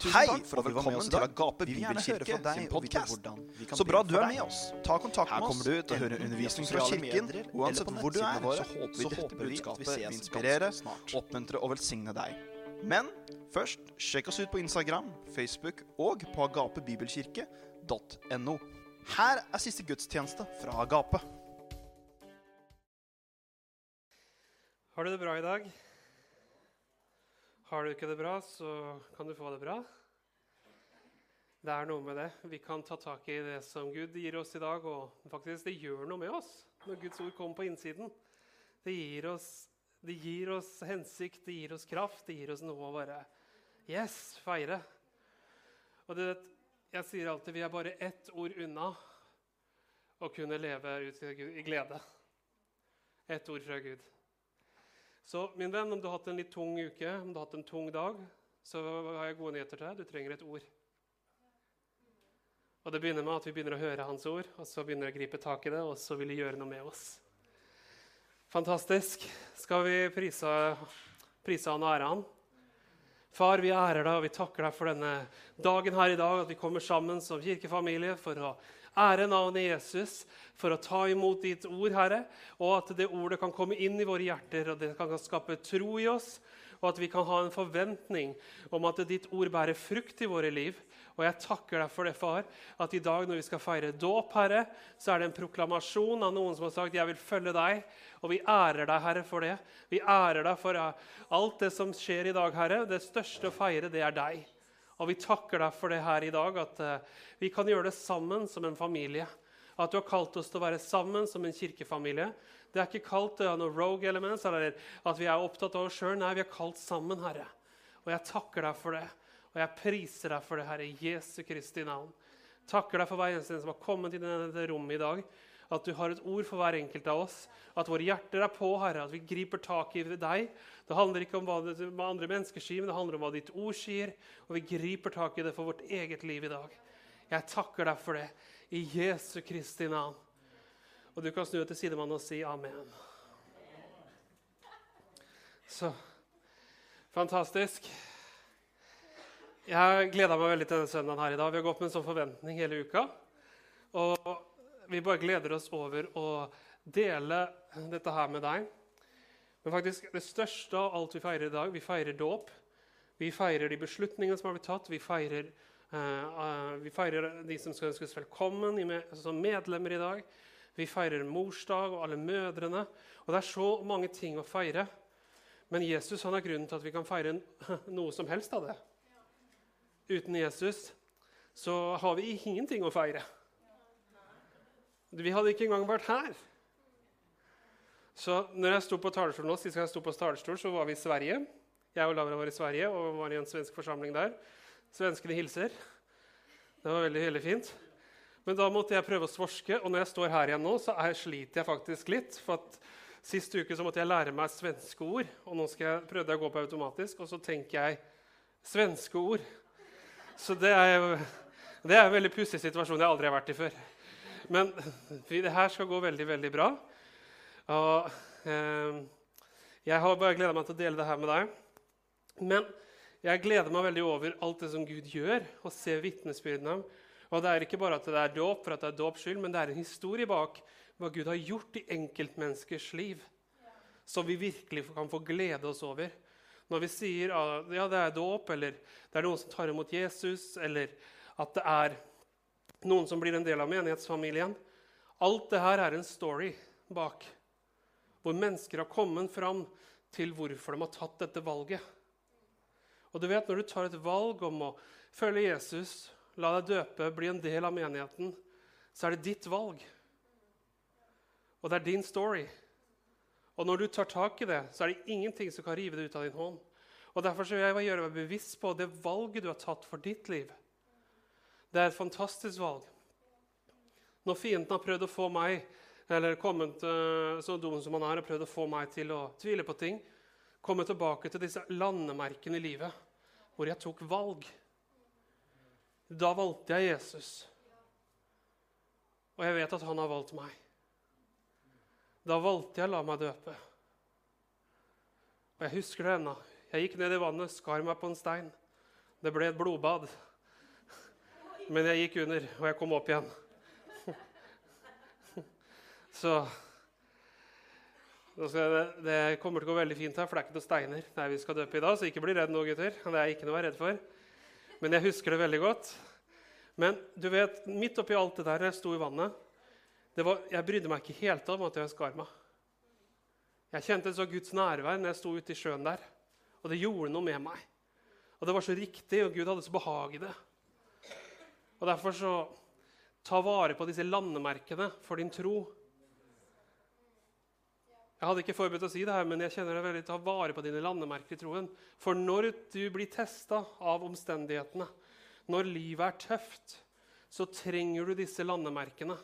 Tusen Hei, takk for at du var med oss i dag. Agape Vi vil gjerne høre fra deg sin og vite podcast. hvordan vi kan Så bra du er med oss. Ta kontakt Her med oss. kommer du til å høre undervisning fra kirken. Uansett hvor du er, så håper vi dette budskapet vil inspirere, oppmuntre og velsigne deg. Men først, sjekk oss ut på Instagram, Facebook og på agapebibelkirke.no. Her er siste gudstjeneste fra Agape. Har du det bra i dag? Har du ikke det bra, så kan du få det bra. Det er noe med det. Vi kan ta tak i det som Gud gir oss i dag, og faktisk det gjør noe med oss når Guds ord kommer på innsiden. Det gir oss, det gir oss hensikt, det gir oss kraft, det gir oss noe å bare Yes, feire. Og du vet, jeg sier alltid vi er bare ett ord unna å kunne leve ut i glede. Ett ord fra Gud. Så min venn, om du har hatt en litt tung uke, om du har hatt en tung dag, så har jeg gode nyheter til deg. Du trenger et ord. Og Det begynner med at vi begynner å høre hans ord, og så begynner vi å gripe tak i det, og så vil de gjøre noe med oss. Fantastisk. Skal vi prise, prise han og ære han? Far, vi ærer deg og vi takker deg for denne dagen her i dag, at vi kommer sammen som kirkefamilie for å ære navnet Jesus, for å ta imot ditt ord, Herre, og at det ordet kan komme inn i våre hjerter, og det kan skape tro i oss, og at vi kan ha en forventning om at ditt ord bærer frukt i våre liv. Og jeg takker deg for det, far, at i dag når vi skal feire dåp, Herre, så er det en proklamasjon av noen som har sagt 'Jeg vil følge deg'. Og vi ærer deg, Herre, for det. Vi ærer deg for alt det som skjer i dag, Herre. Det største å feire, det er deg. Og vi takker deg for det her i dag, at eh, vi kan gjøre det sammen som en familie. At du har kalt oss til å være sammen som en kirkefamilie. Det er ikke kalt uh, noe rogue elements, eller at vi er opptatt av oss sjøl. Nei, vi er kalt sammen, Herre. Og jeg takker deg for det. Og jeg priser deg for det, Herre, Jesu Kristi navn. Takker deg for hver eneste en som har kommet inn i dette rommet i dag. At du har et ord for hver enkelt av oss. At våre hjerter er på, Herre. At vi griper tak i deg. Det handler ikke om hva, andre mennesker sier, men det handler om hva ditt ord sier. Og vi griper tak i det for vårt eget liv i dag. Jeg takker deg for det i Jesu Kristi navn. Og du kan snu deg til sidemannen og si amen. Så fantastisk. Jeg gleda meg veldig til denne søndagen her i dag. Vi har gått med en sånn forventning hele uka. Og vi bare gleder oss over å dele dette her med deg. Men faktisk det største av alt vi feirer i dag, vi feirer dåp. Vi feirer de beslutningene som har blitt tatt. Vi feirer, eh, vi feirer de som skal ønskes velkommen med, som medlemmer i dag. Vi feirer morsdag og alle mødrene. Og det er så mange ting å feire. Men Jesus han er grunnen til at vi kan feire noe som helst av det. Uten Jesus så har vi ingenting å feire. Vi hadde ikke engang vært her. Så når jeg sto på talerstolen nå, jeg sto på talerstol, så var vi i Sverige. Jeg og Laura var i Sverige og var i en svensk forsamling der. Svenskene hilser. Det var veldig, veldig fint. Men da måtte jeg prøve å svorske, og når jeg står her igjen nå, så er, sliter jeg faktisk litt. For at Sist uke så måtte jeg lære meg svenske ord, og nå skal jeg prøvde jeg å gå på automatisk, og så tenker jeg svenske ord. Så det er det er en veldig pussig situasjon jeg aldri har vært i før. Men det her skal gå veldig, veldig bra. Og eh, jeg har bare gleda meg til å dele det her med deg. Men jeg gleder meg veldig over alt det som Gud gjør, og ser vitnesbyrdene. Og det er ikke bare at det er dåp for at det er dåps skyld, men det er en historie bak hva Gud har gjort i enkeltmenneskers liv, som vi virkelig kan få glede oss over. Når vi sier at ja, det er dåp, eller det er noen som tar imot Jesus, eller at det er noen som blir en del av menighetsfamilien Alt det her er en story bak, hvor mennesker har kommet fram til hvorfor de har tatt dette valget. Og du vet, Når du tar et valg om å følge Jesus, la deg døpe, bli en del av menigheten, så er det ditt valg. Og det er din story. Og når du tar tak i det, så er det ingenting som kan rive det ut av din hånd. Og Derfor vil jeg gjøre meg bevisst på det valget du har tatt for ditt liv. Det er et fantastisk valg. Når fienden har prøvd å få meg eller kommet uh, så dum som han er, og prøvd å få meg til å tvile på ting, komme tilbake til disse landemerkene i livet hvor jeg tok valg. Da valgte jeg Jesus. Og jeg vet at han har valgt meg. Da valgte jeg å la meg døpe. Og jeg husker det ennå. Jeg gikk ned i vannet, skar meg på en stein. Det ble et blodbad. Men jeg gikk under, og jeg kom opp igjen. Så det, kommer til å gå veldig fint her, for det er ikke noen steiner der vi skal døpe i dag. Så ikke bli redd nå, gutter. Det er ikke noe å være redd for. Men jeg husker det veldig godt. Men du vet, midt oppi alt det der jeg sto i vannet var, Jeg brydde meg ikke helt om at jeg skar meg. Jeg kjente så Guds nærvær når jeg sto ute i sjøen der. Og det gjorde noe med meg. Og det var så riktig, og Gud hadde så behag i det. Og Derfor så ta vare på disse landemerkene for din tro. Jeg hadde ikke forberedt å si det her, men jeg kjenner det veldig ta vare på dine landemerker i troen. For når du blir testa av omstendighetene, når livet er tøft, så trenger du disse landemerkene.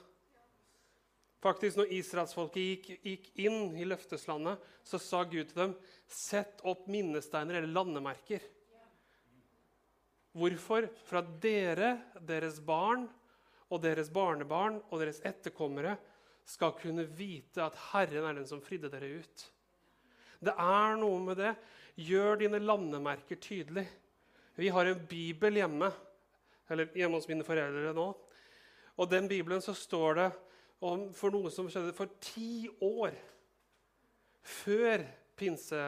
Faktisk, når israelsfolket gikk, gikk inn i løfteslandet, så sa Gud til dem, 'Sett opp minnesteiner eller landemerker.' Hvorfor? For at dere, deres barn og deres barnebarn og deres etterkommere skal kunne vite at Herren er den som fridde dere ut. Det er noe med det. Gjør dine landemerker tydelig. Vi har en bibel hjemme, eller hjemme hos mine foreldre nå. Og den bibelen så står det om for noe som skjedde for ti år før pinse,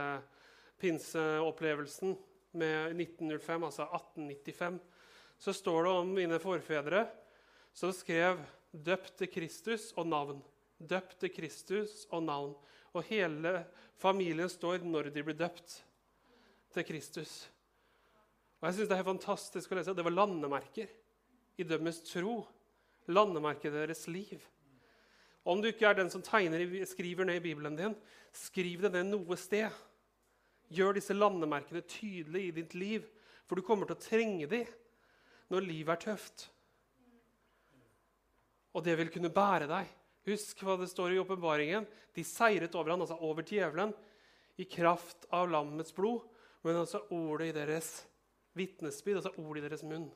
pinseopplevelsen med 1905, altså 1895, så står det om mine forfedre som skrev 'døpt til Kristus' og navn. Døpt til Kristus og navn. Og hele familien står når de blir døpt til Kristus. Og jeg synes Det er fantastisk å lese. Det var landemerker i dømmes tro. Landemerker deres liv. Om du ikke er den som tegner, skriver ned i Bibelen din, skriv det ned noe sted. Gjør disse landemerkene tydelige i ditt liv, for du kommer til å trenge dem når livet er tøft. Og det vil kunne bære deg. Husk hva det står i åpenbaringen. De seiret over han, altså over djevelen, i kraft av lammets blod, men altså ordet i deres vitnesbyrd, altså ordet i deres munn.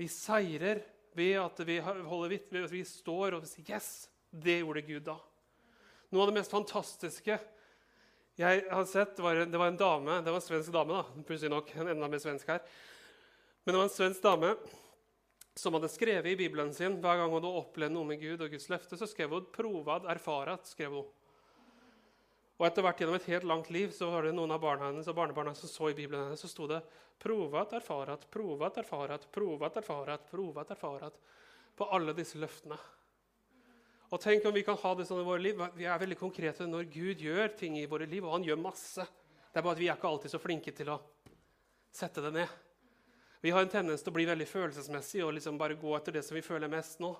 Vi seirer ved at vi, holder, vi står og sier 'Yes, det gjorde Gud da'. Noe av det mest fantastiske jeg har sett, det var, en, det var en dame, det var en svensk dame, da, plutselig nok, en enda mer svensk her. Men det var en svensk dame som hadde skrevet i Bibelen sin hver gang hun hadde opplevd noe med Gud og Guds løfte, så skrev hun 'provad erfarat'. skrev hun. Og etter hvert gjennom et helt langt liv så var det noen av barna hennes og barnebarna som så i Bibelen hennes, så sto det 'provat erfarat, provat erfarat, provat erfarat, provat erfarat' på alle disse løftene. Og tenk om vi kan ha det sånn i våre liv. Vi er veldig konkrete når Gud gjør ting i våre liv, og han gjør masse. Det er bare at vi er ikke alltid så flinke til å sette det ned. Vi har en tendens til å bli veldig følelsesmessige og liksom bare gå etter det som vi føler mest nå.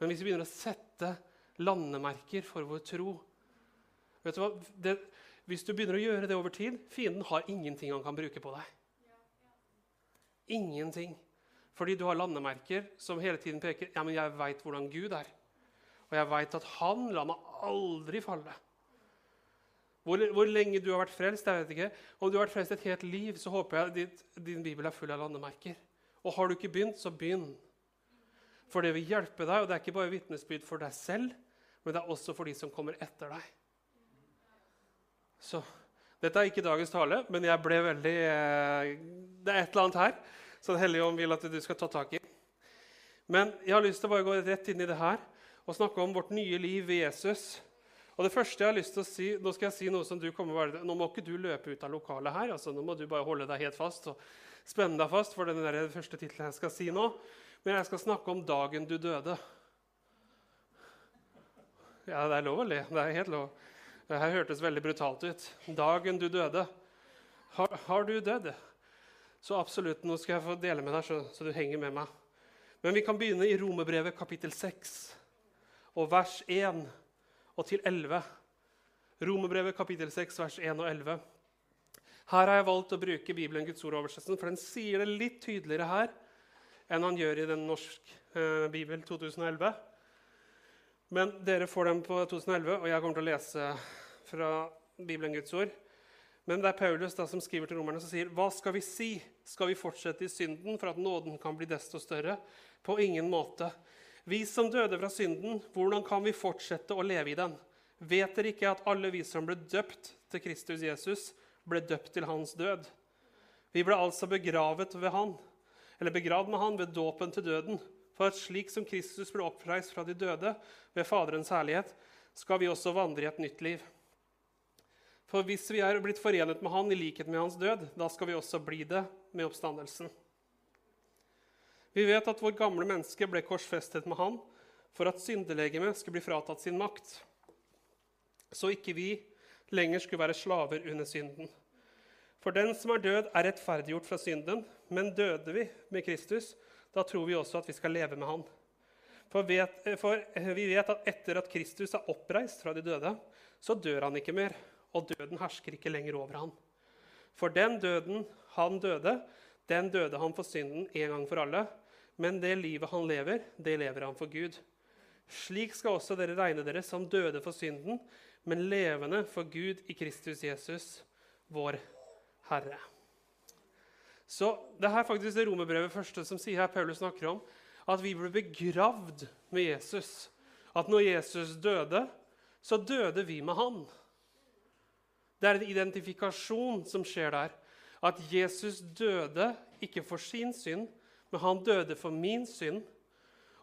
Men hvis vi begynner å sette landemerker for vår tro vet du hva? Det, hvis du begynner å gjøre det over tid Fienden har ingenting han kan bruke på deg. Ingenting. Fordi du har landemerker som hele tiden peker ja, men jeg veit hvordan Gud er. Og jeg veit at han lar meg aldri falle. Hvor, hvor, lenge du har vært frelst, jeg vet ikke. Om du har vært frelst et helt liv, så håper jeg ditt, din bibel er full av landemerker. Og har du ikke begynt, så begynn. For det vil hjelpe deg, og det er ikke bare vitnesbyrd for deg selv, men det er også for de som kommer etter deg. Så Dette er ikke dagens tale, men jeg ble veldig eh, Det er et eller annet her som Den hellige ånd vil at du skal ta tak i. Men jeg har lyst til å bare gå rett inn i det her og snakke om vårt nye liv i Jesus. Og det første jeg har lyst til å si, Nå skal jeg si noe som du kommer være, nå må ikke du løpe ut av lokalet her. altså Nå må du bare holde deg helt fast og spenne deg fast for den der første tittelen jeg skal si nå. Men jeg skal snakke om dagen du døde. Ja, det er lov å le. Det er helt lov. Det her hørtes veldig brutalt ut. Dagen du døde. Har, har du dødd? Så absolutt. Nå skal jeg få dele med deg, så, så du henger med meg. Men vi kan begynne i Romerbrevet kapittel 6 og vers 1 og til 11. Romerbrevet kapittel 6, vers 1 og 11. Her har jeg valgt å bruke Bibelen Guds ord-oversettelsen, for den sier det litt tydeligere her enn han gjør i den norske eh, bibel 2011. Men dere får den på 2011, og jeg kommer til å lese fra Bibelen Guds ord. Men det er Paulus da, som skriver til romerne som sier, Hva skal vi si? Skal vi fortsette i synden for at nåden kan bli desto større? På ingen måte. Vi som døde fra synden, hvordan kan vi fortsette å leve i den? Vet dere ikke at alle vi som ble døpt til Kristus Jesus, ble døpt til hans død? Vi ble altså begravet ved han, eller begravd med han ved dåpen til døden, for at slik som Kristus ble oppreist fra de døde ved Faderens herlighet, skal vi også vandre i et nytt liv. For hvis vi er blitt forenet med Han i likhet med Hans død, da skal vi også bli det med oppstandelsen. Vi vet at vår gamle menneske ble korsfestet med Han for at syndelegemet skulle bli fratatt sin makt, så ikke vi lenger skulle være slaver under synden. For den som er død, er rettferdiggjort fra synden, men døde vi med Kristus, da tror vi også at vi skal leve med Han. For, vet, for vi vet at etter at Kristus er oppreist fra de døde, så dør han ikke mer, og døden hersker ikke lenger over han. For den døden han døde, den døde han for synden en gang for alle. Men det livet han lever, det lever han for Gud. Slik skal også dere regne dere som døde for synden, men levende for Gud i Kristus Jesus, vår Herre. Så det er faktisk det romerbrevet første som sier her Paulus snakker om at vi ble begravd med Jesus. At når Jesus døde, så døde vi med han. Det er en identifikasjon som skjer der. At Jesus døde ikke for sin synd, men han døde for min synd.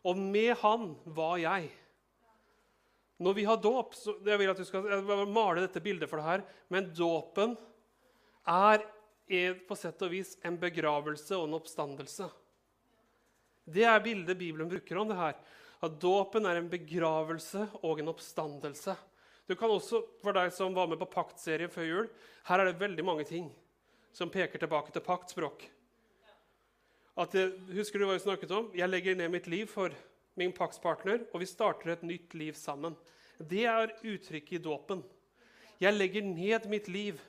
Og med han var jeg. Når vi har dåp Jeg vil at du skal male dette bildet for deg her. Men dåpen er, er på sett og vis en begravelse og en oppstandelse. Det er bildet Bibelen bruker om det her. At dåpen er en begravelse og en oppstandelse. Du kan også, for deg som var med på paktserien før jul, her er det veldig mange ting som peker tilbake til paktspråk. At det, husker du hva vi snakket om? Jeg legger ned mitt liv for min paktspartner, og vi starter et nytt liv sammen. Det er uttrykket i dåpen. Jeg legger ned mitt liv,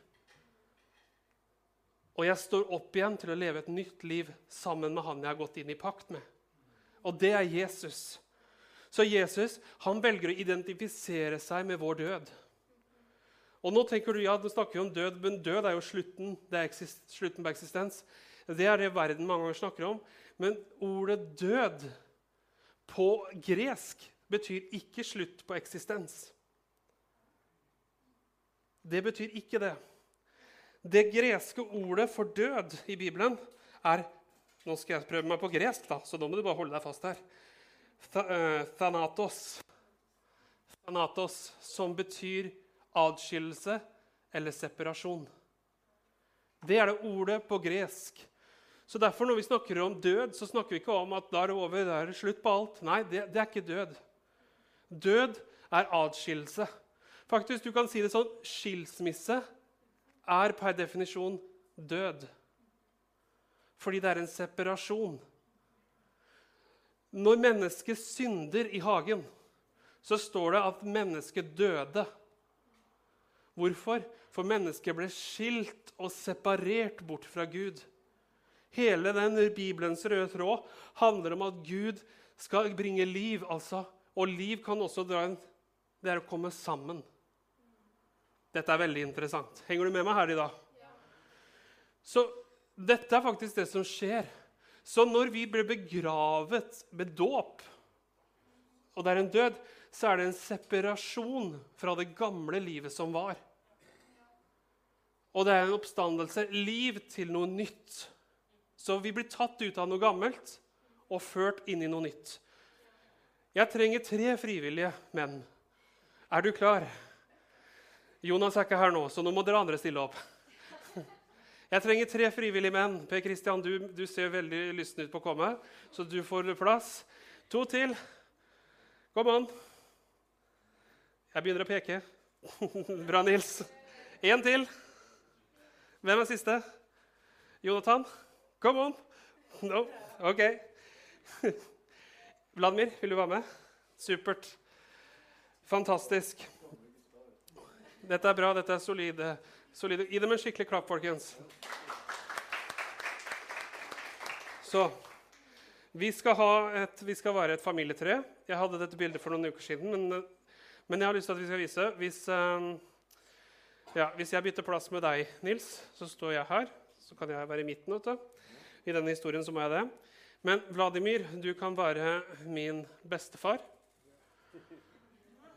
og jeg står opp igjen til å leve et nytt liv sammen med han jeg har gått inn i pakt med. Og det er Jesus. Så Jesus han velger å identifisere seg med vår død. Og nå tenker du, ja, du snakker om død, men død er jo slutten, det er slutten på eksistens. Det er det verden mange ganger snakker om. Men ordet 'død' på gresk betyr ikke slutt på eksistens. Det betyr ikke det. Det greske ordet for død i Bibelen er Nå skal jeg prøve meg på gresk, da, så nå må du bare holde deg fast her. Eh, thanatos. Thanatos, som betyr adskillelse eller separasjon. Det er det ordet på gresk så derfor Når vi snakker om død, så snakker vi ikke om at da er det over, da er det slutt på alt. Nei, det, det er ikke død. Død er adskillelse. Faktisk, du kan si det sånn skilsmisse er per definisjon død. Fordi det er en separasjon. Når mennesket synder i hagen, så står det at mennesket døde. Hvorfor? For mennesket ble skilt og separert bort fra Gud. Hele den Bibelens røde tråd handler om at Gud skal bringe liv. altså. Og liv kan også dra en Det er å komme sammen. Dette er veldig interessant. Henger du med meg her i dag? Så dette er faktisk det som skjer. Så når vi blir begravet med dåp, og det er en død, så er det en separasjon fra det gamle livet som var. Og det er en oppstandelse. Liv til noe nytt. Så vi blir tatt ut av noe gammelt og ført inn i noe nytt. Jeg trenger tre frivillige menn. Er du klar? Jonas er ikke her nå, så nå må dere andre stille opp. Jeg trenger tre frivillige menn. Per Kristian, du, du, ser veldig lysten ut på å komme, så du får plass. To til. Kom an. Jeg begynner å peke. Bra, Nils. Én til. Hvem er siste? Jonathan? Come on! No? OK. Vladimir, vil du være med? Supert. Fantastisk. Dette er bra. Dette er solide. solide. Gi dem en skikkelig klapp, folkens. Så vi skal, et, vi skal, være et familietre. Jeg hadde dette bildet for noen uker siden, men, men jeg har lyst til at vi skal vise Hvis, um, ja, hvis jeg bytter plass med deg, Nils, så står jeg her. Så kan jeg være i midten. I denne historien så må jeg det. Men Vladimir, du kan være min bestefar.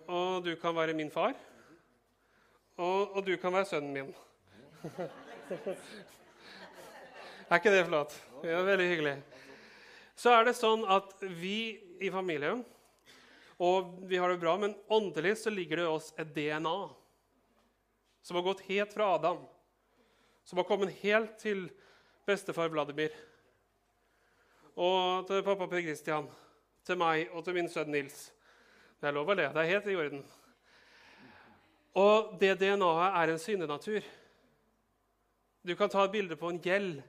Og du kan være min far. Og, og du kan være sønnen min. Er ikke det flott? er veldig hyggelig. Så er det sånn at vi i familien og vi har det bra, men åndelig så ligger det i oss et DNA som har gått helt fra Adam, som har kommet helt til bestefar Vladimir og til pappa Per Christian, til meg og til min sønn Nils. Det er lov å le. Det er helt i orden. Og det DNA-et er en syndenatur. Du kan ta et bilde på en gjeld.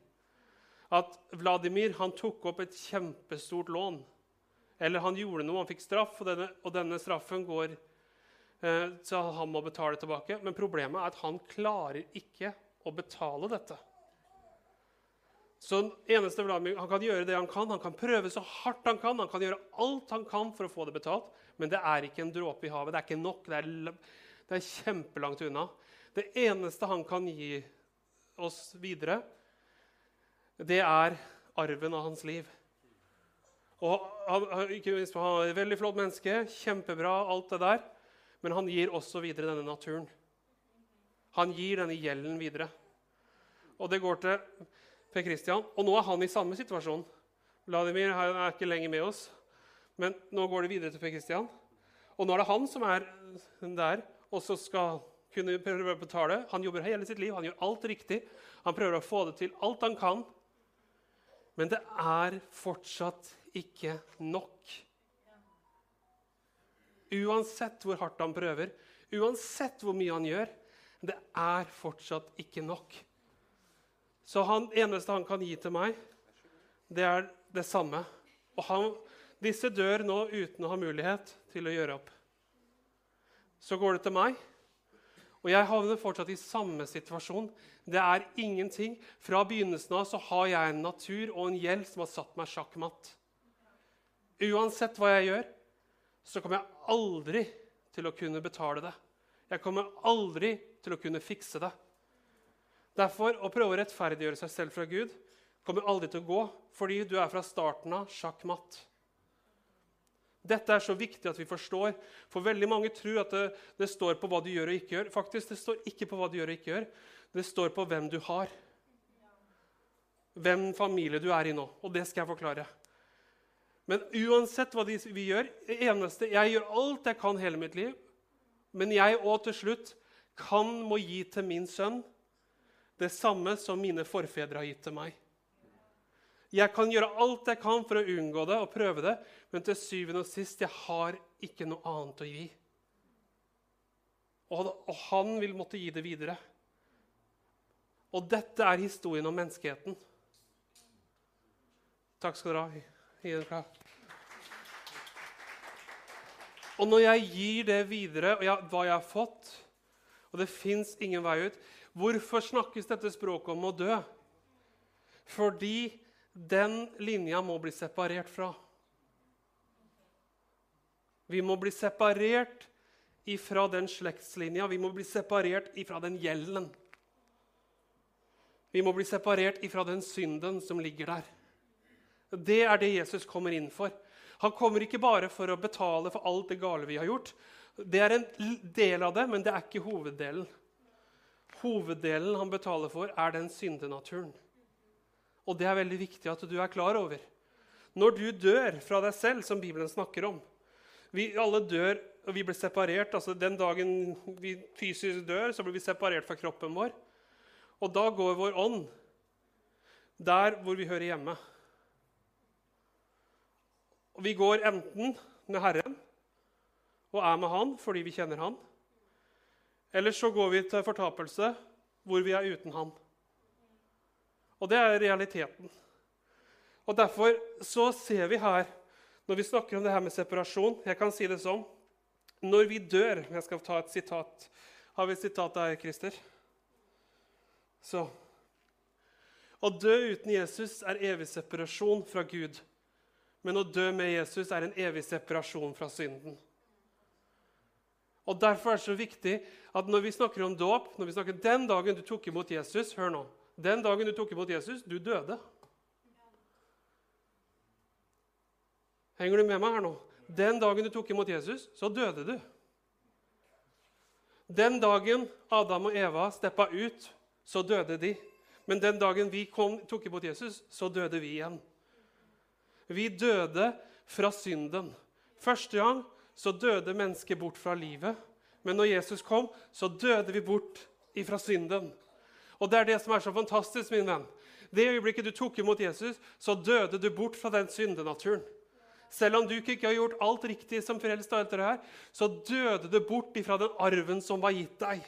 At Vladimir han tok opp et kjempestort lån. Eller han gjorde noe, han fikk straff, og denne, og denne straffen går så han må betale tilbake. Men problemet er at han klarer ikke å betale dette. Så eneste Han kan gjøre det han kan, han kan prøve så hardt han kan, han kan gjøre alt han kan for å få det betalt, men det er ikke en dråpe i havet. Det er ikke nok. Det er, det er kjempelangt unna. Det eneste han kan gi oss videre, det er arven av hans liv. Og ikke minst, han er et veldig flott menneske, kjempebra, alt det der. Men han gir også videre denne naturen. Han gir denne gjelden videre. Og det går til Per Christian. Og nå er han i samme situasjon. Vladimir er ikke lenger med oss, men nå går det videre til Per Christian. Og nå er det han som er der og så skal kunne prøve å betale. Han jobber hele sitt liv, han gjør alt riktig. Han prøver å få det til alt han kan. Men det er fortsatt ikke nok. Uansett hvor hardt han prøver, uansett hvor mye han gjør, det er fortsatt ikke nok. Så han eneste han kan gi til meg, det er det samme. Og han, disse dør nå uten å ha mulighet til å gjøre opp. Så går det til meg, og jeg havner fortsatt i samme situasjon. Det er ingenting. Fra begynnelsen av så har jeg en natur og en gjeld som har satt meg sjakkmatt. Uansett hva jeg gjør, så kommer jeg aldri til å kunne betale det. Jeg kommer aldri til å kunne fikse det. Derfor, å prøve å rettferdiggjøre seg selv fra Gud kommer aldri til å gå, fordi du er fra starten av sjakkmatt. Dette er så viktig at vi forstår, for veldig mange tror at det, det, står på hva du gjør og ikke gjør. Faktisk, det står ikke på hva du gjør og ikke gjør. Det står på hvem du har. Hvem familie du er i nå. Og det skal jeg forklare. Men uansett hva vi gjør eneste, Jeg gjør alt jeg kan hele mitt liv, men jeg òg til slutt kan må gi til min sønn det samme som mine forfedre har gitt til meg. Jeg kan gjøre alt jeg kan for å unngå det og prøve det, men til syvende og sist jeg har ikke noe annet å gi. Og han vil måtte gi det videre. Og dette er historien om menneskeheten. Takk skal dere ha. Gi. Og når jeg gir det videre, og jeg, hva jeg har fått, og det fins ingen vei ut Hvorfor snakkes dette språket om å dø? Fordi den linja må bli separert fra. Vi må bli separert ifra den slektslinja. Vi må bli separert ifra den gjelden. Vi må bli separert ifra den synden som ligger der. Det er det Jesus kommer inn for. Han kommer ikke bare for å betale for alt det gale vi har gjort. Det er en del av det, men det er ikke hoveddelen. Hoveddelen han betaler for, er den syndenaturen. Og det er veldig viktig at du er klar over. Når du dør fra deg selv, som Bibelen snakker om Vi alle dør, og vi blir separert. altså Den dagen vi fysisk dør, så blir vi separert fra kroppen vår. Og da går vår ånd der hvor vi hører hjemme. Vi går enten med Herren og er med Han fordi vi kjenner Han, eller så går vi til fortapelse hvor vi er uten Han. Og det er realiteten. Og Derfor så ser vi her, når vi snakker om det her med separasjon Jeg kan si det sånn Når vi dør Jeg skal ta et sitat. Har vi et sitat der, Christer? Så Å dø uten Jesus er evig separasjon fra Gud. Men å dø med Jesus er en evig separasjon fra synden. Og Derfor er det så viktig at når vi snakker om dåp når vi snakker Den dagen du tok imot Jesus Hør nå. Den dagen du tok imot Jesus, du døde. Henger du med meg her nå? Den dagen du tok imot Jesus, så døde du. Den dagen Adam og Eva steppa ut, så døde de. Men den dagen vi kom, tok imot Jesus, så døde vi igjen. Vi døde fra synden. Første gang så døde mennesket bort fra livet. Men når Jesus kom, så døde vi bort ifra synden. Og det er det som er så fantastisk, min venn. Det øyeblikket du tok imot Jesus, så døde du bort fra den syndenaturen. Selv om du ikke har gjort alt riktig som frelst, og alt det her, så døde du bort ifra den arven som var gitt deg.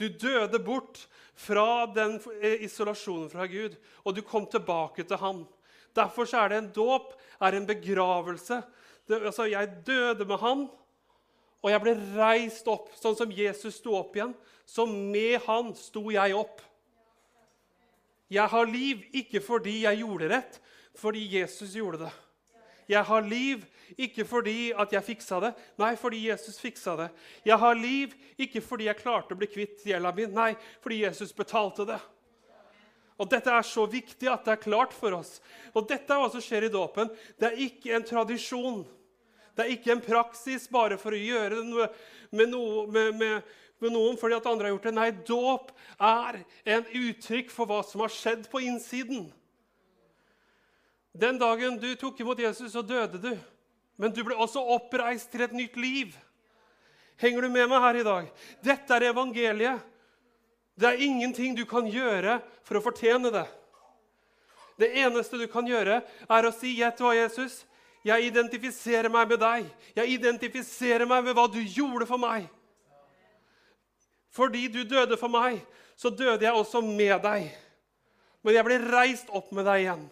Du døde bort fra den eh, isolasjonen fra Gud, og du kom tilbake til Han. Derfor er det en dåp, er en begravelse. Det, altså, jeg døde med Han, og jeg ble reist opp, sånn som Jesus sto opp igjen. Så med Han sto jeg opp. Jeg har liv ikke fordi jeg gjorde rett, fordi Jesus gjorde det. Jeg har liv ikke fordi at jeg fiksa det, nei, fordi Jesus fiksa det. Jeg har liv ikke fordi jeg klarte å bli kvitt gjelda mi, nei, fordi Jesus betalte det. Og Dette er så viktig at det er klart for oss. Og Dette er hva som skjer i dåpen. Det er ikke en tradisjon. Det er ikke en praksis bare for å gjøre det med, noe, med, med, med noen fordi at andre har gjort det. Nei, dåp er en uttrykk for hva som har skjedd på innsiden. Den dagen du tok imot Jesus, så døde du. Men du ble også oppreist til et nytt liv. Henger du med meg her i dag? Dette er evangeliet. Det er ingenting du kan gjøre for å fortjene det. Det eneste du kan gjøre, er å si, 'Gjett hva, Jesus? Jeg identifiserer meg med deg. Jeg identifiserer meg med hva du gjorde for meg.' Fordi du døde for meg, så døde jeg også med deg. Men jeg ble reist opp med deg igjen.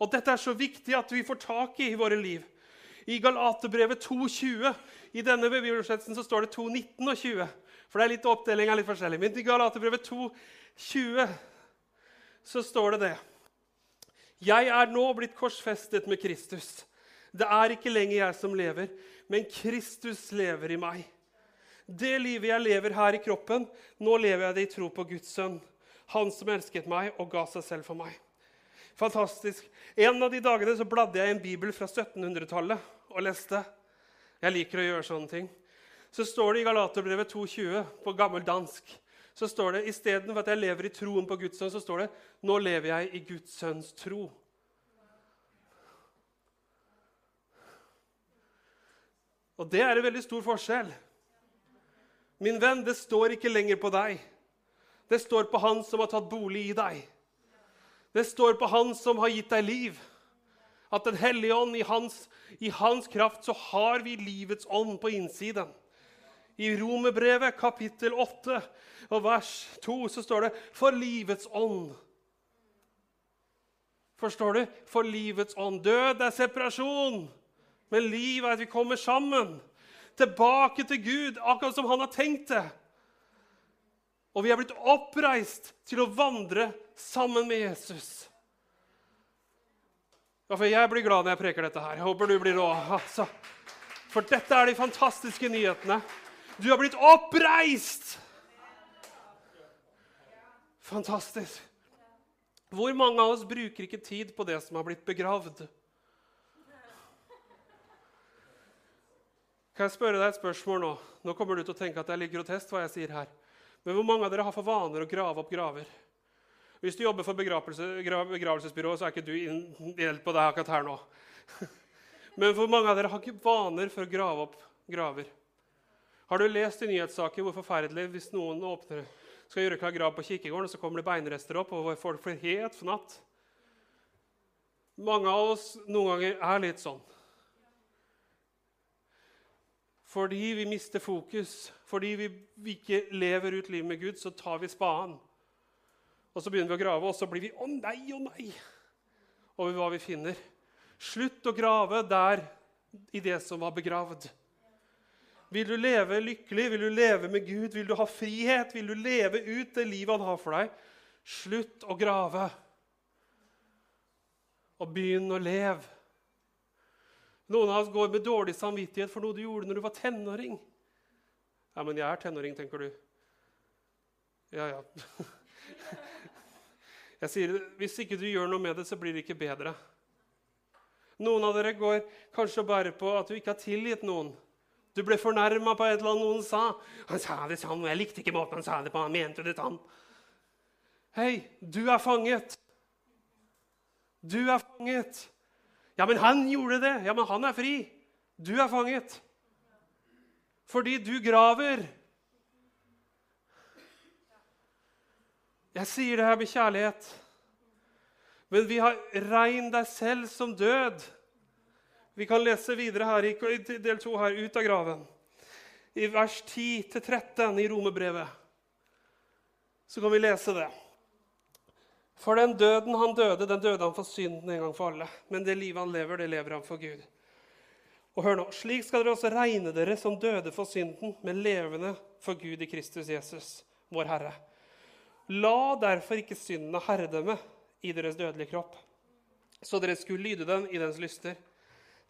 Og dette er så viktig at vi får tak i i våre liv. I Galaterbrevet 2,20 i denne bibelsettelsen så står det 2,19 og 20. For det er litt oppdeling er litt forskjellig. Men i Galaterbrevet 2,20 så står det det. Jeg er nå blitt korsfestet med Kristus. Det er ikke lenger jeg som lever, men Kristus lever i meg. Det livet jeg lever her i kroppen, nå lever jeg det i tro på Guds sønn. Han som elsket meg og ga seg selv for meg. Fantastisk. En av de dagene så bladde jeg i en bibel fra 1700-tallet og leste. Jeg liker å gjøre sånne ting. Så står det i Galaterbrevet 2,20 på gammel dansk så står det istedenfor at jeg lever i troen på Guds sønn, så står det nå lever jeg i Guds sønns tro. Og det er en veldig stor forskjell. Min venn, det står ikke lenger på deg. Det står på Han som har tatt bolig i deg. Det står på Han som har gitt deg liv. At Den hellige ånd, i hans, i hans kraft, så har vi livets ånd på innsiden. I Romerbrevet kapittel 8 og vers 2 så står det 'for livets ånd'. Forstår du? For livets ånd. Død er separasjon, men liv er at vi kommer sammen. Tilbake til Gud, akkurat som han har tenkt det. Og vi er blitt oppreist til å vandre sammen med Jesus. Ja, for Jeg blir glad når jeg preker dette her. Jeg håper du blir òg. Altså. For dette er de fantastiske nyhetene. Du har blitt oppreist! Fantastisk. Hvor mange av oss bruker ikke tid på det som har blitt begravd? Kan jeg spørre deg et spørsmål nå? Nå kommer du til å tenke at det er litt grotesk hva jeg sier her. Men hvor mange av dere har for vaner å grave opp graver? Hvis du jobber for begravelse, begravelsesbyrå, så er ikke du inndelt på det akkurat her nå. Men hvor mange av dere har ikke vaner for å grave opp graver? Har du lest i nyhetssaker hvor forferdelig hvis noen åpner, skal gjøre klar grav på kirkegården, og så kommer det beinrester opp, og folk blir helt fnatt? Mange av oss noen ganger er litt sånn. Fordi vi mister fokus, fordi vi ikke lever ut livet med Gud, så tar vi spaden. Og så begynner vi å grave, og så blir vi 'Å nei, å nei' over hva vi finner. Slutt å grave der i det som var begravd. Vil du leve lykkelig, vil du leve med Gud, vil du ha frihet, vil du leve ut det livet han har for deg, slutt å grave. Og begynn å leve. Noen av oss går med dårlig samvittighet for noe du gjorde når du var tenåring. Ja, men jeg er tenåring, tenker du. Ja, ja. Jeg sier, Hvis ikke du gjør noe med det, så blir det ikke bedre. Noen av dere går kanskje og bærer på at du ikke har tilgitt noen. Du ble fornærma på et eller annet noen sa. 'Han sa det sånn, og jeg likte ikke måten han sa det på.' han mente det sånn. Hei, du er fanget. Du er fanget. Ja, men han gjorde det. Ja, men han er fri. Du er fanget. Fordi du graver. Jeg sier det her med kjærlighet. Men vi har regn deg selv som død. Vi kan lese videre her i del 2 her, ut av graven. I vers 10-13 i Romerbrevet så kan vi lese det. For den døden han døde, den døde han for synden en gang for alle. Men det livet han lever, det lever han for Gud. Og hør nå, Slik skal dere også regne dere som døde for synden, men levende for Gud i Kristus Jesus, vår Herre. La derfor ikke synden ha herredømme i deres dødelige kropp, så dere skulle lyde den i dens lyster.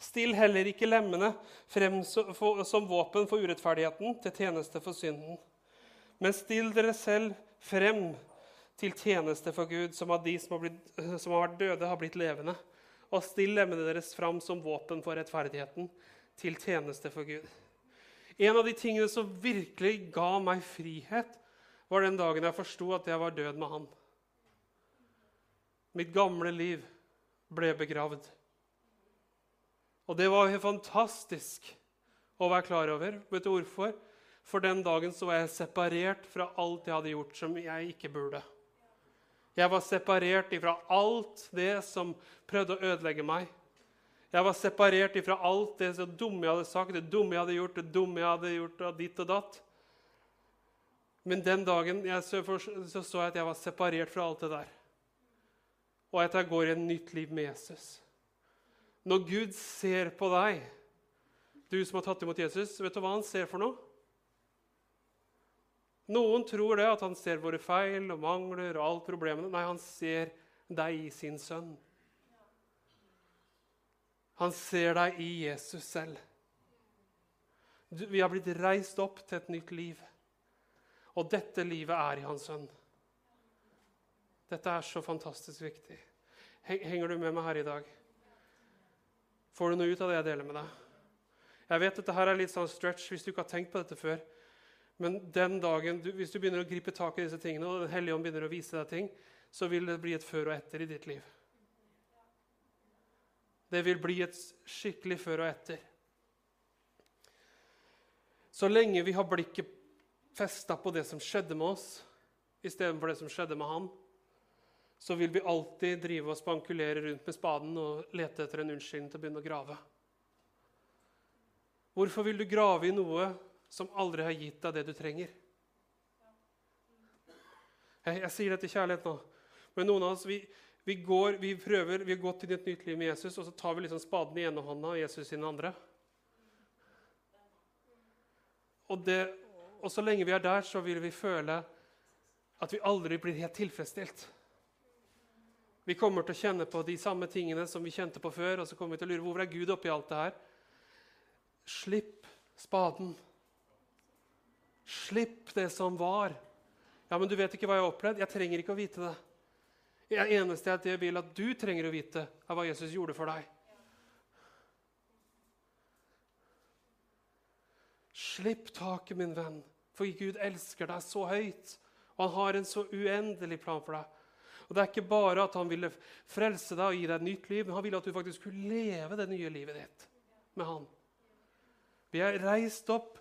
Still heller ikke lemmene frem som våpen for urettferdigheten, til tjeneste for synden. Men still dere selv frem til tjeneste for Gud, som av de som har, blitt, som har vært døde, har blitt levende. Og still lemmene deres fram som våpen for rettferdigheten, til tjeneste for Gud. En av de tingene som virkelig ga meg frihet, var den dagen jeg forsto at jeg var død med han. Mitt gamle liv ble begravd. Og det var jo fantastisk å være klar over. Vet du hvorfor? For den dagen så var jeg separert fra alt jeg hadde gjort som jeg ikke burde. Jeg var separert fra alt det som prøvde å ødelegge meg. Jeg var separert fra alt det så dumme jeg hadde sagt, det dumme jeg hadde gjort, det dumme jeg hadde gjort av ditt og datt. Men den dagen jeg så, så jeg at jeg var separert fra alt det der. Og at jeg går i et nytt liv med Jesus. Når Gud ser på deg, du som har tatt imot Jesus, vet du hva han ser for noe? Noen tror det, at han ser våre feil og mangler og alle problemene. Nei, han ser deg i sin sønn. Han ser deg i Jesus selv. vi har blitt reist opp til et nytt liv. Og dette livet er i Hans sønn. Dette er så fantastisk viktig. Henger du med meg her i dag? Får du noe ut av det jeg deler med deg? Jeg vet dette her er litt sånn stretch hvis du ikke har tenkt på dette før. Men den dagen, du, hvis du begynner å gripe tak i disse tingene, og Den hellige ånd begynner å vise deg ting, så vil det bli et før og etter i ditt liv. Det vil bli et skikkelig før og etter. Så lenge vi har blikket festa på det som skjedde med oss, istedenfor det som skjedde med han, så vil vi alltid drive og spankulere rundt med spaden og lete etter en unnskyldning til å begynne å grave. Hvorfor vil du grave i noe som aldri har gitt deg det du trenger? Jeg, jeg sier det til kjærlighet nå, men noen av oss vi, vi, går, vi prøver, vi har gått inn i et nytt liv med Jesus, og så tar vi liksom spaden i ene hånda og Jesus i den andre. Og det, og så lenge vi er der, så vil vi føle at vi aldri blir helt tilfredsstilt. Vi kommer til å kjenne på de samme tingene som vi kjente på før. Og så kommer vi til å lure hvor er Gud oppi alt det her. Slipp spaden. Slipp det som var. Ja, men du vet ikke hva jeg har opplevd. Jeg trenger ikke å vite det. Det eneste jeg vil at du trenger å vite, er hva Jesus gjorde for deg. Slipp taket, min venn. For Gud elsker deg så høyt, og han har en så uendelig plan for deg. Og Det er ikke bare at han ville frelse deg og gi deg et nytt liv, men han ville at du faktisk skulle leve det nye livet ditt med han. Vi er reist opp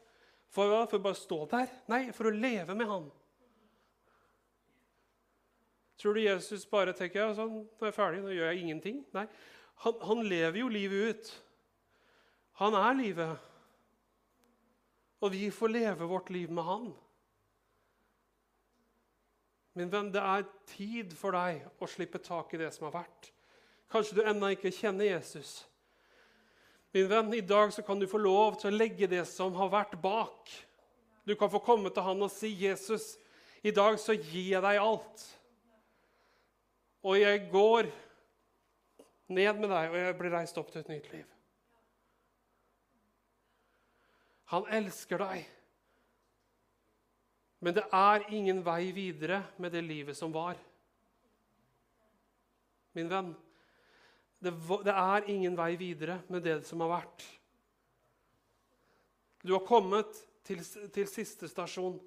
for, for å bare stå der? Nei, for å leve med han. Tror du Jesus bare tenker ja, sånn, nå er jeg ferdig, nå gjør jeg ingenting? Nei, han, han lever jo livet ut. Han er livet. Og vi får leve vårt liv med Han. Min venn, det er tid for deg å slippe tak i det som har vært. Kanskje du ennå ikke kjenner Jesus. Min venn, I dag så kan du få lov til å legge det som har vært, bak. Du kan få komme til han og si, 'Jesus, i dag så gir jeg deg alt.' Og jeg går ned med deg, og jeg blir reist opp til et nytt liv. Han elsker deg. Men det er ingen vei videre med det livet som var. Min venn, det, er ingen vei videre med det som har vært. Du har kommet til, til siste stasjon.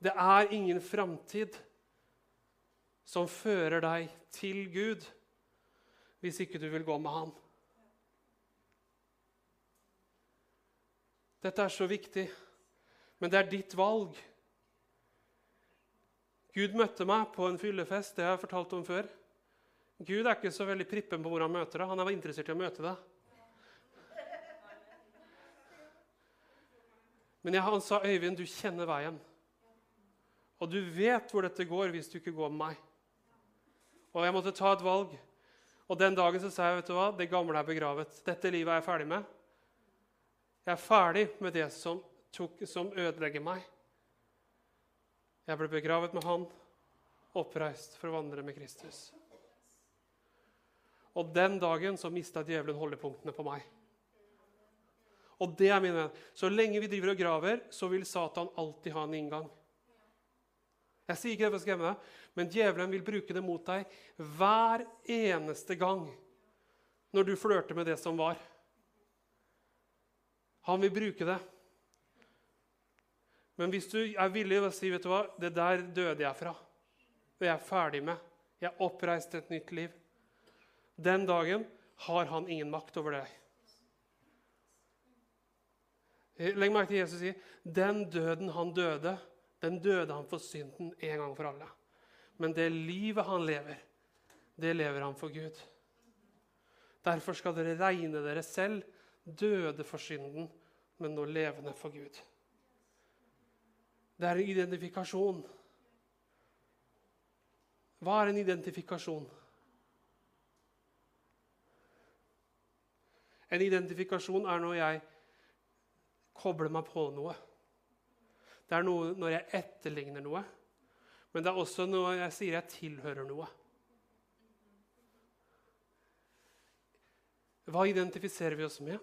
Det er ingen framtid som fører deg til Gud, hvis ikke du vil gå med Han. Dette er så viktig, men det er ditt valg. Gud møtte meg på en fyllefest, det har jeg fortalt om før. Gud er ikke så veldig prippen på hvor han møter deg. Han er interessert i å møte deg. Men jeg, han sa, 'Øyvind, du kjenner veien.' Og du vet hvor dette går hvis du ikke går med meg. Og jeg måtte ta et valg. Og den dagen så sa jeg, vet du hva, det gamle er begravet. Dette livet er jeg ferdig med. Jeg er ferdig med det som, tok, som ødelegger meg. Jeg ble begravet med Han, oppreist for å vandre med Kristus. Og den dagen så mista djevelen holdepunktene på meg. Og det er min venn. Så lenge vi driver og graver, så vil Satan alltid ha en inngang. Jeg sier ikke det for å skremme deg, men djevelen vil bruke det mot deg hver eneste gang når du flørter med det som var. Han vil bruke det. Men hvis du er villig til å si vet du hva, det der døde jeg fra, det er jeg ferdig med, jeg er oppreist et nytt liv Den dagen har han ingen makt over deg. Legg merke til Jesus sier den døden han døde, den døde han for synden en gang for alle. Men det livet han lever, det lever han for Gud. Derfor skal dere regne dere selv døde for synden, men nå levende for Gud. Det er en identifikasjon. Hva er en identifikasjon? En identifikasjon er når jeg kobler meg på noe. Det er noe når jeg etterligner noe. Men det er også når jeg sier jeg tilhører noe. Hva identifiserer vi oss med?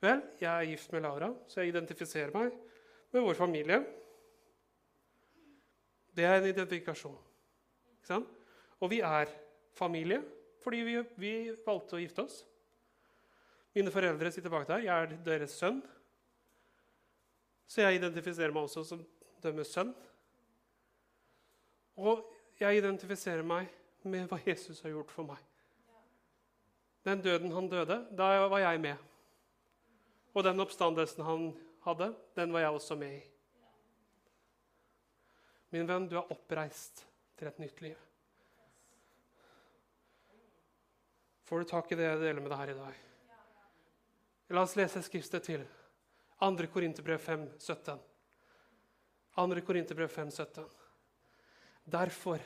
Vel, jeg er gift med Laura, så jeg identifiserer meg med vår familie. Det er en identifikasjon. Og vi er familie fordi vi, vi, valgte å gifte oss. Mine foreldre sitter bak der. Jeg er deres sønn. Så jeg identifiserer meg også som deres sønn. Og jeg identifiserer meg med hva Jesus har gjort for meg. Den døden han døde, da var jeg med. Og den oppstandelsen han hadde, den var jeg også med i. Min venn, du er oppreist til et nytt liv. Får du tak i det jeg deler med deg her i dag? La oss lese skriftet til 2. Korinterbrev 5, 17. 2. Korinterbrev 5, 17. Derfor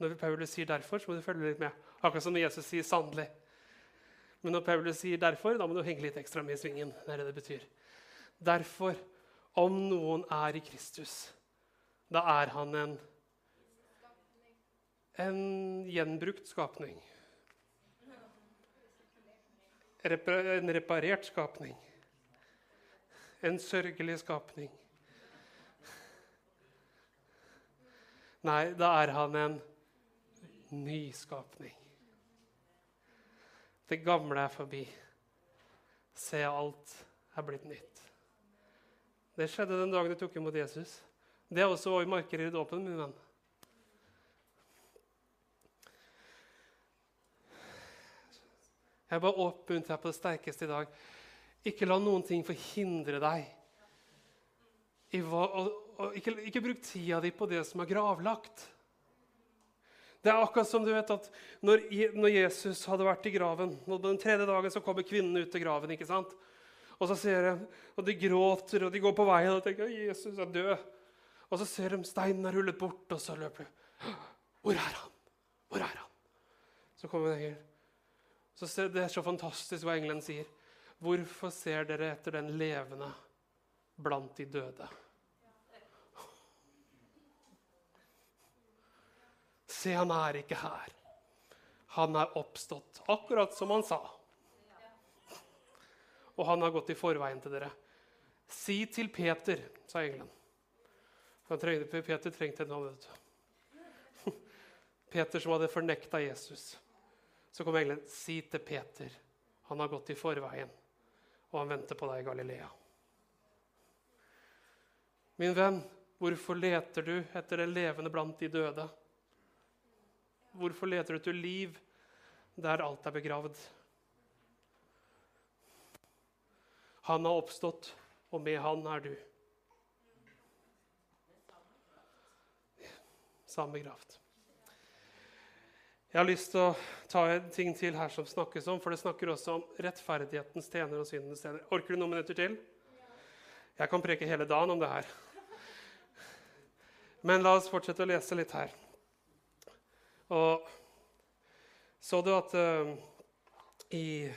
Når Paulus sier 'derfor', så må du følge litt med. Akkurat som når Jesus sier 'sannelig'. Men når Paulus sier 'derfor', da må du henge litt ekstra med i svingen. Det er det det betyr. Derfor, om noen er i Kristus, da er han en, en gjenbrukt skapning. En reparert skapning. En sørgelig skapning. Nei, da er han en ny skapning. Det gamle er forbi. Se, alt er blitt nytt. Det skjedde den dagen du tok imot Jesus. Det er også hva vi markerer i dåpen, min venn. Jeg bare oppmuntrer deg på det sterkeste i dag. Ikke la noen ting forhindre deg. Hva, og, og ikke, ikke bruk tida di på det som er gravlagt. Det er akkurat som du vet at når, når, Jesus hadde vært i graven og Den tredje dagen så kommer kvinnene ut til graven. ikke sant? Og så ser de, og de gråter, og de går på veien og tenker at Jesus er død. Og så ser de steinen er rullet bort, og så løper de. Hvor er han? Hvor er han? Så kommer en engel. Så ser, det er så fantastisk hva engelen sier. Hvorfor ser dere etter den levende blant de døde? Se, han er ikke her. Han er oppstått, akkurat som han sa. Og han har gått i forveien til dere. Si til Peter, sa engelen. Trengte, Peter trengte en vet du. Peter som hadde fornekta Jesus. Så kom engelen. Si til Peter. Han har gått i forveien, og han venter på deg i Galilea. Min venn, hvorfor leter du etter det levende blant de døde? Hvorfor leter du etter liv der alt er begravd? Han har oppstått, og med han er du. Samme kraft. Jeg har lyst til å ta en ting til her som snakkes om, for det snakker også om rettferdighetens tjener og syndens tjener. Orker du noen minutter til? Jeg kan preke hele dagen om det her. Men la oss fortsette å lese litt her. Og så du at uh, i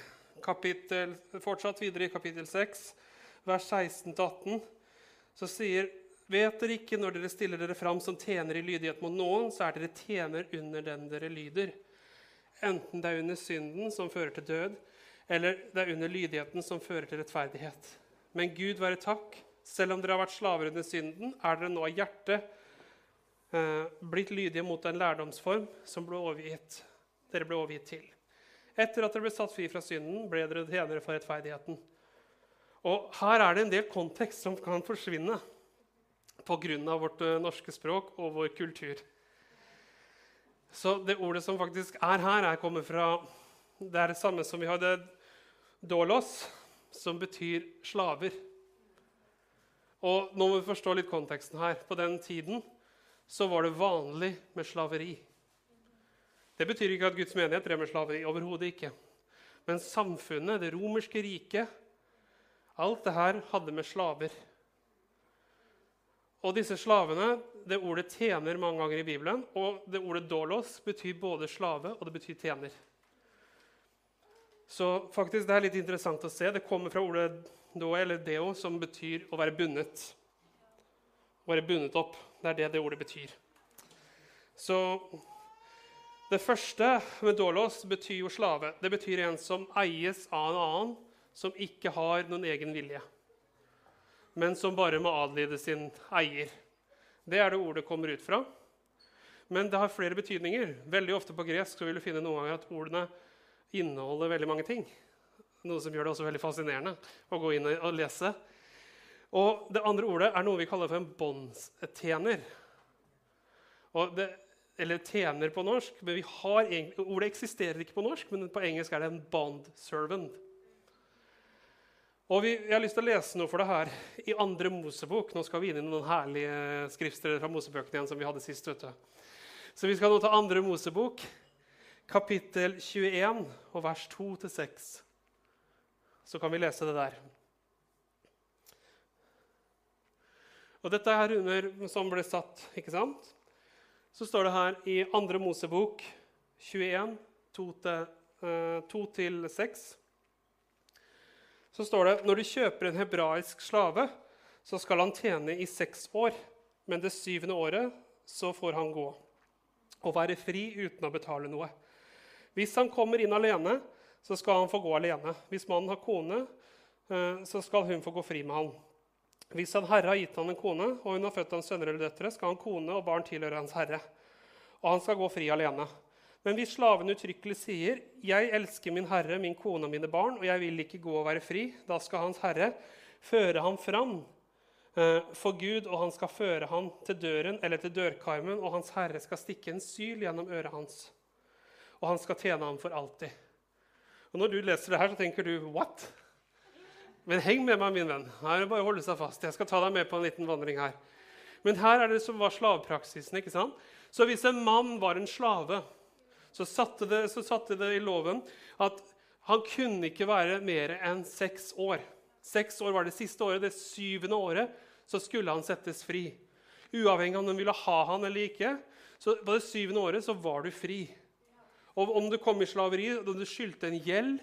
kapittel, fortsatt videre i kapittel 6, vers 16-18, så sier Vet dere ikke når dere stiller dere fram som tjener i lydighet mot noen, så er dere tjener under den dere lyder. Enten det er under synden som fører til død, eller det er under lydigheten som fører til rettferdighet. Men Gud være takk, selv om dere har vært slaver under synden, er dere nå av hjertet eh, blitt lydige mot en lærdomsform som ble overgitt, dere ble overgitt til. Etter at dere ble satt fri fra synden, ble dere tjenere for rettferdigheten. Og Her er det en del kontekst som kan forsvinne pga. vårt eh, norske språk og vår kultur. Så det ordet som faktisk er her, er kommer fra Det er det samme som vi hadde dolos, som betyr slaver. Og nå må vi forstå litt konteksten her. På den tiden så var det vanlig med slaveri. Det betyr ikke at Guds menighet drev med slaveri. Overhodet ikke. Men samfunnet, det romerske riket, alt det her hadde med slaver. Og disse slavene, Det ordet 'tjener' mange ganger i Bibelen. Og det ordet 'dolos' betyr både slave og det betyr tjener. Så faktisk, det er litt interessant å se. Det kommer fra ordet 'doe' eller 'deo', som betyr å være bundet. Å være bundet opp. Det er det det ordet betyr. Så det første med dolos betyr jo slave. Det betyr en som eies av en annen, som ikke har noen egen vilje, men som bare må adlyde sin eier. Det er det ordet kommer ut fra. Men det har flere betydninger. Veldig ofte på gresk så vil du finne noen ganger at ordene inneholder veldig mange ting. Noe som gjør det også veldig fascinerende å gå inn og lese. Og det andre ordet er noe vi kaller for en båndstjener. eller tjener på norsk. men Ordet eksisterer ikke på norsk, men på engelsk er det en bond servant. Og vi, Jeg har lyst til å lese noe for deg her i andre Mosebok. Nå skal vi inn i noen herlige skriftsteder fra Mosebøkene igjen som vi hadde sist. vet du. Så vi skal nå ta andre Mosebok, kapittel 21, og vers 2-6. Så kan vi lese det der. Og dette er under som ble satt, ikke sant? Så står det her i 2. Mosebok 21, 2-6. Så står det når du kjøper en hebraisk slave, så skal han tjene i seks år, men det syvende året så får han gå og være fri uten å betale noe. Hvis han kommer inn alene, så skal han få gå alene. Hvis mannen har kone, eh, så skal hun få gå fri med han. Hvis en herre har gitt han en kone, og hun har født hans sønner eller døtre, skal han kone og barn tilhøre hans herre. Og han skal gå fri alene. Men hvis slaven uttrykkelig sier, 'Jeg elsker min herre, min kone og mine barn', 'og jeg vil ikke gå og være fri', da skal hans herre føre ham fram eh, for Gud, og han skal føre ham til døren eller til dørkarmen, og hans herre skal stikke en syl gjennom øret hans. Og han skal tjene ham for alltid. Og Når du leser det her, så tenker du 'what'? Men heng med meg, min venn. Her er det bare å holde seg fast. Jeg skal ta deg med på en liten vandring her. Men her er det som var slavepraksisen. ikke sant? Så hvis en mann var en slave, så satte, det, så satte det i loven at han kunne ikke være mer enn seks år. Seks år var det siste året. Det syvende året så skulle han settes fri. Uavhengig av om de ville ha han eller ikke. Så på det syvende året så var du fri. Og om du kom i slaveri, om du skyldte en gjeld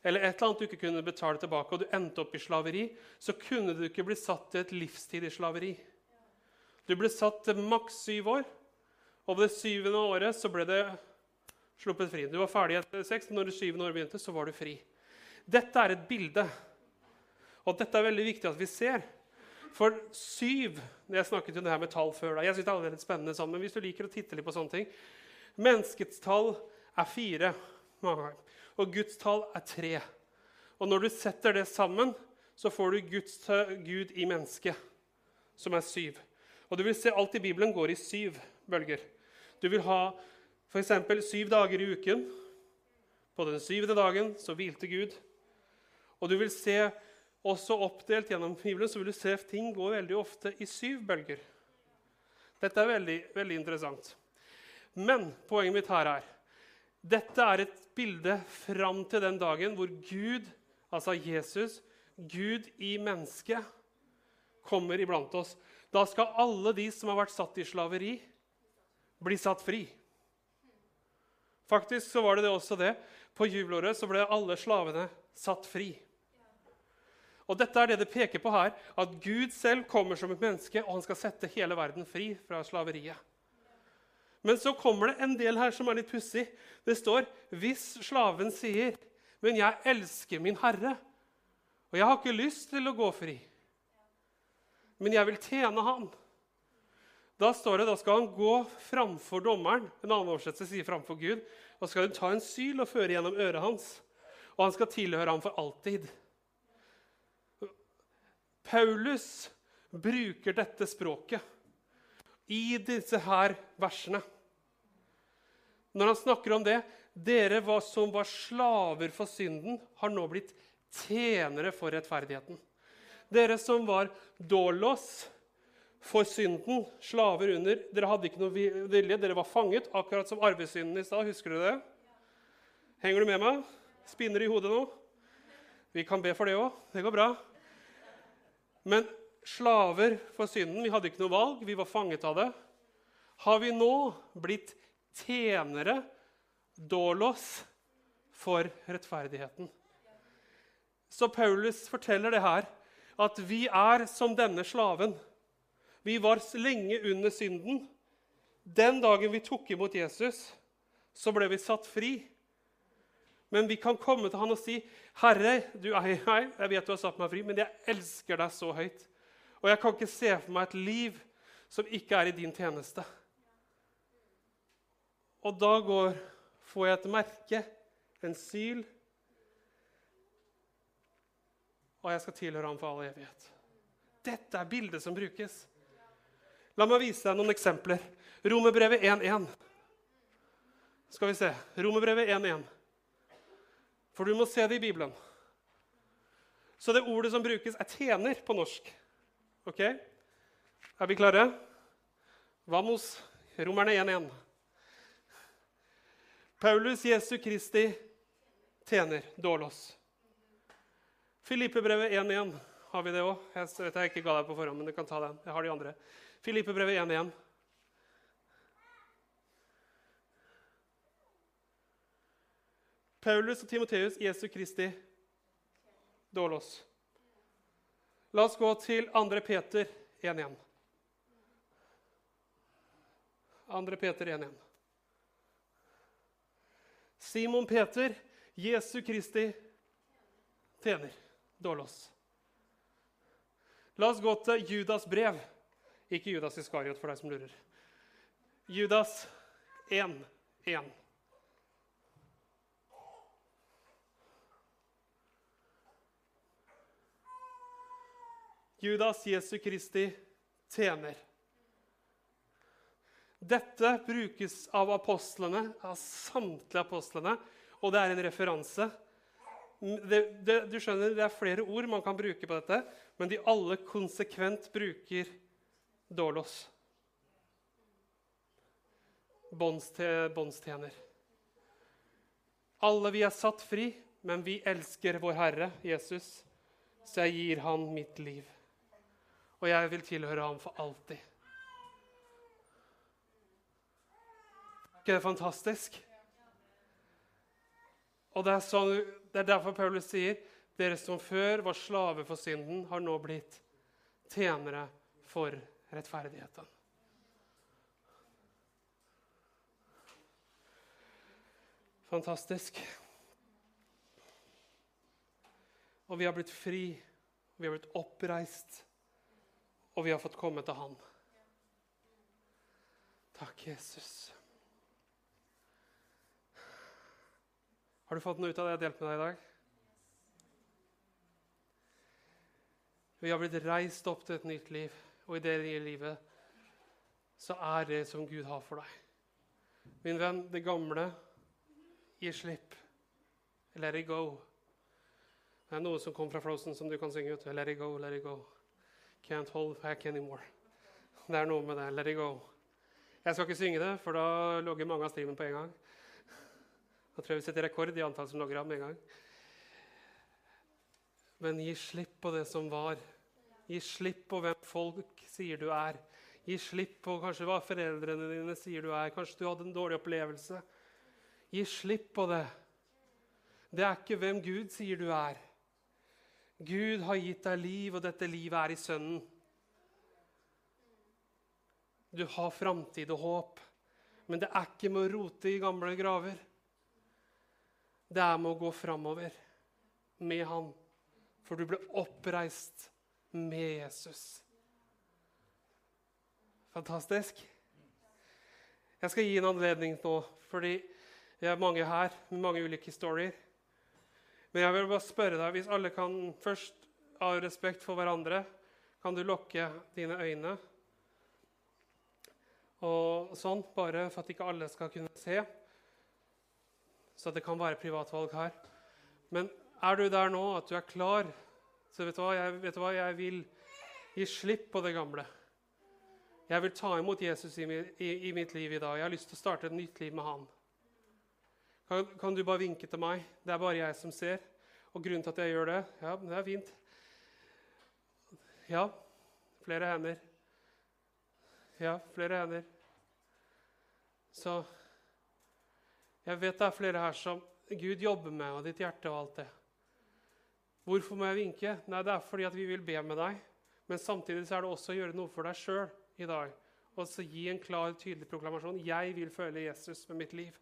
eller et eller annet du ikke kunne betale tilbake, og du endte opp i slaveri, så kunne du ikke bli satt til et livstid i slaveri. Du ble satt til maks syv år, og på det syvende året så ble det sluppet fri. Du var ferdig etter seks, og når det syvende året begynte, så var du fri. Dette er et bilde, og dette er veldig viktig at vi ser. For syv Jeg snakket jo det her med tall før. da. Jeg synes det er litt spennende sånn, men hvis du liker å titte litt på sånne ting Menneskets tall er fire og Guds tall er tre. Og når du setter det sammen, så får du Guds Gud i mennesket, som er syv. Og du vil se Alt i Bibelen går i syv bølger. Du vil ha F.eks. syv dager i uken. På den syvende dagen så hvilte Gud. Og du vil se også oppdelt gjennom Bibelen så vil du se ting gå veldig ofte i syv bølger. Dette er veldig, veldig interessant. Men poenget mitt her er dette er et bilde fram til den dagen hvor Gud, altså Jesus, Gud i mennesket, kommer iblant oss. Da skal alle de som har vært satt i slaveri, bli satt fri. Faktisk så var det, det også det. På jubelåret så ble alle slavene satt fri. Og dette er det det peker på her, at Gud selv kommer som et menneske, og han skal sette hele verden fri fra slaveriet. Men så kommer det en del her som er litt pussig. Det står hvis slaven sier, 'Men jeg elsker min herre, og jeg har ikke lyst til å gå fri.' 'Men jeg vil tjene han.' Da står det, da skal han gå framfor dommeren. En annen oversettelse sier framfor Gud. Og skal hun ta en syl og føre gjennom øret hans. Og han skal tilhøre ham for alltid. Paulus bruker dette språket i disse her versene. Når han snakker om det Dere som var slaver for synden, har nå blitt tjenere for rettferdigheten. Dere som var dårlås for synden, slaver under Dere hadde ikke noe vilje, dere var fanget, akkurat som arvesynden i stad. Husker du det? Henger du med meg? Spinner i hodet nå? Vi kan be for det òg. Det går bra. Men slaver for synden. Vi hadde ikke noe valg, vi var fanget av det. Har vi nå blitt tjenere, dårlås, for rettferdigheten? Så Paulus forteller det her, at vi er som denne slaven. Vi var lenge under synden. Den dagen vi tok imot Jesus, så ble vi satt fri. Men vi kan komme til han og si, 'Herre, du ei, meg. Jeg vet du har satt meg fri, men jeg elsker deg så høyt.' Og jeg kan ikke se for meg et liv som ikke er i din tjeneste. Og da går, får jeg et merke, en syl, og jeg skal tilhøre ham for all evighet. Dette er bildet som brukes. La meg vise deg noen eksempler. Romerbrevet 1.1. Skal vi se. Romerbrevet 1.1. For du må se det i Bibelen. Så det ordet som brukes, er 'tjener' på norsk. Ok? Er vi klare? Vamos, romerne 1.1. Paulus Jesu Kristi tjener, dårlås. Filippebrevet 1.1. Har vi det òg? Jeg vet jeg ikke ga deg på forhånd, men du kan ta den. Jeg har de andre. Filippebrevet 1.1. Paulus og Timoteus, Jesu Kristi dårlås. La oss gå til 2. Peter 1.1. 2. Peter 1.1. Simon Peter, Jesu Kristi tjener, dårlås. La oss gå til Judas brev. Ikke Judas Iskariot, for deg som lurer. Judas 1.1. Judas Jesu Kristi tjener. Dette brukes av apostlene, av samtlige apostlene, og det er en referanse. Det, det, du skjønner, det er flere ord man kan bruke på dette, men de alle konsekvent bruker dårlås. Båndstjener. Alle vi er satt fri, men vi elsker vår Herre Jesus, så jeg gir han mitt liv og jeg vil tilhøre ham for alltid. Er ikke det fantastisk? Og det er, sånn, det er derfor Paulus sier dere som før var slave for synden, har nå blitt tjenere for rettferdigheten. Fantastisk. Og vi har blitt fri. Vi har blitt oppreist og vi har fått komme til Han. Takk, Jesus. Har du fått noe ut av det jeg har delt med deg i dag? Vi har blitt reist opp til et nytt liv, og i det livet så er det som Gud har for deg. Min venn, det gamle gir slipp. Let it go. Det er noe som kom fra Frozen som du kan synge ut. Let it go, let it go. Can't hold back anymore. Det er noe med det. Let it go. Jeg skal ikke synge det, for da logger mange av streamen på en gang. Da tror jeg vi setter rekord i antall som logger av med en gang. Men gi slipp på det som var. Gi slipp på hvem folk sier du er. Gi slipp på kanskje hva foreldrene dine sier du er. Kanskje du hadde en dårlig opplevelse. Gi slipp på det. Det er ikke hvem Gud sier du er. Gud har gitt deg liv, og dette livet er i Sønnen. Du har framtid og håp, men det er ikke med å rote i gamle graver. Det er med å gå framover med Han, for du ble oppreist med Jesus. Fantastisk. Jeg skal gi en anledning nå, fordi vi er mange her med mange ulike historier. Men jeg vil bare spørre deg, hvis alle kan først av respekt for hverandre, kan du lukke dine øyne? Og sånn, bare for at ikke alle skal kunne se. Så det kan være privatvalg her. Men er du der nå at du er klar, så vet du hva, jeg, vet du hva, jeg vil gi slipp på det gamle. Jeg vil ta imot Jesus i, i, i, mitt liv i dag. Jeg har lyst til å starte et nytt liv med han. Kan, kan, du bare vinke til meg? Det er bare jeg som ser. Og grunnen til at jeg gjør det Ja, det er fint. Ja, flere hender. Ja, flere hender. Så jeg vet det er flere her som Gud jobber med, og ditt hjerte og alt det. Hvorfor må jeg vinke? Nei, Det er fordi at vi vil be med deg. Men samtidig så er det også å gjøre noe for deg sjøl i dag. Og så gi en klar, tydelig proklamasjon. Jeg vil føle Jesus med mitt liv.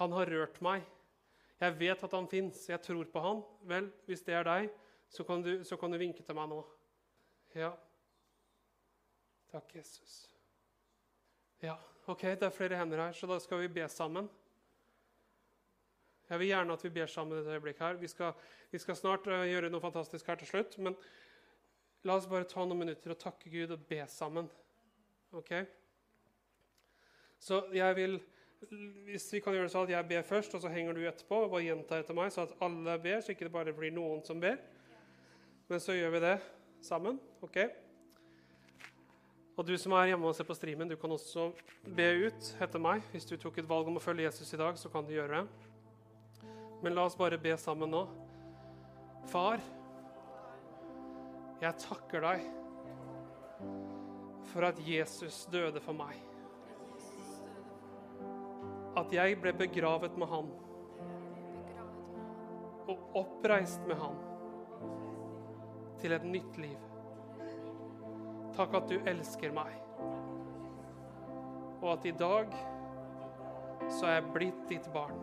Han har rørt meg. Jeg vet at han fins. Jeg tror på han. Vel, hvis det er deg, så kan, du, så kan du vinke til meg nå. Ja. Takk, Jesus. Ja, OK, det er flere hender her, så da skal vi be sammen. Jeg vil gjerne at vi ber sammen et øyeblikk her. Vi skal, vi skal snart uh, gjøre noe fantastisk her til slutt. Men la oss bare ta noen minutter og takke Gud og be sammen. Ok? Så jeg vil Hvis vi kan gjøre det sånn at jeg ber først, og så henger du etterpå, og bare gjenta etter meg, så at alle ber, så ikke det bare blir noen som ber. Men så gjør vi det sammen. ok? Og du som er hjemme og ser på streamen, du kan også be ut etter meg. Hvis du tok et valg om å følge Jesus i dag, så kan du gjøre det. Men la oss bare be sammen nå. Far, jeg takker deg for at Jesus døde for meg. At jeg ble begravet med han og oppreist med han til et nytt liv. Takk at du elsker meg, og at i dag så er jeg blitt ditt barn.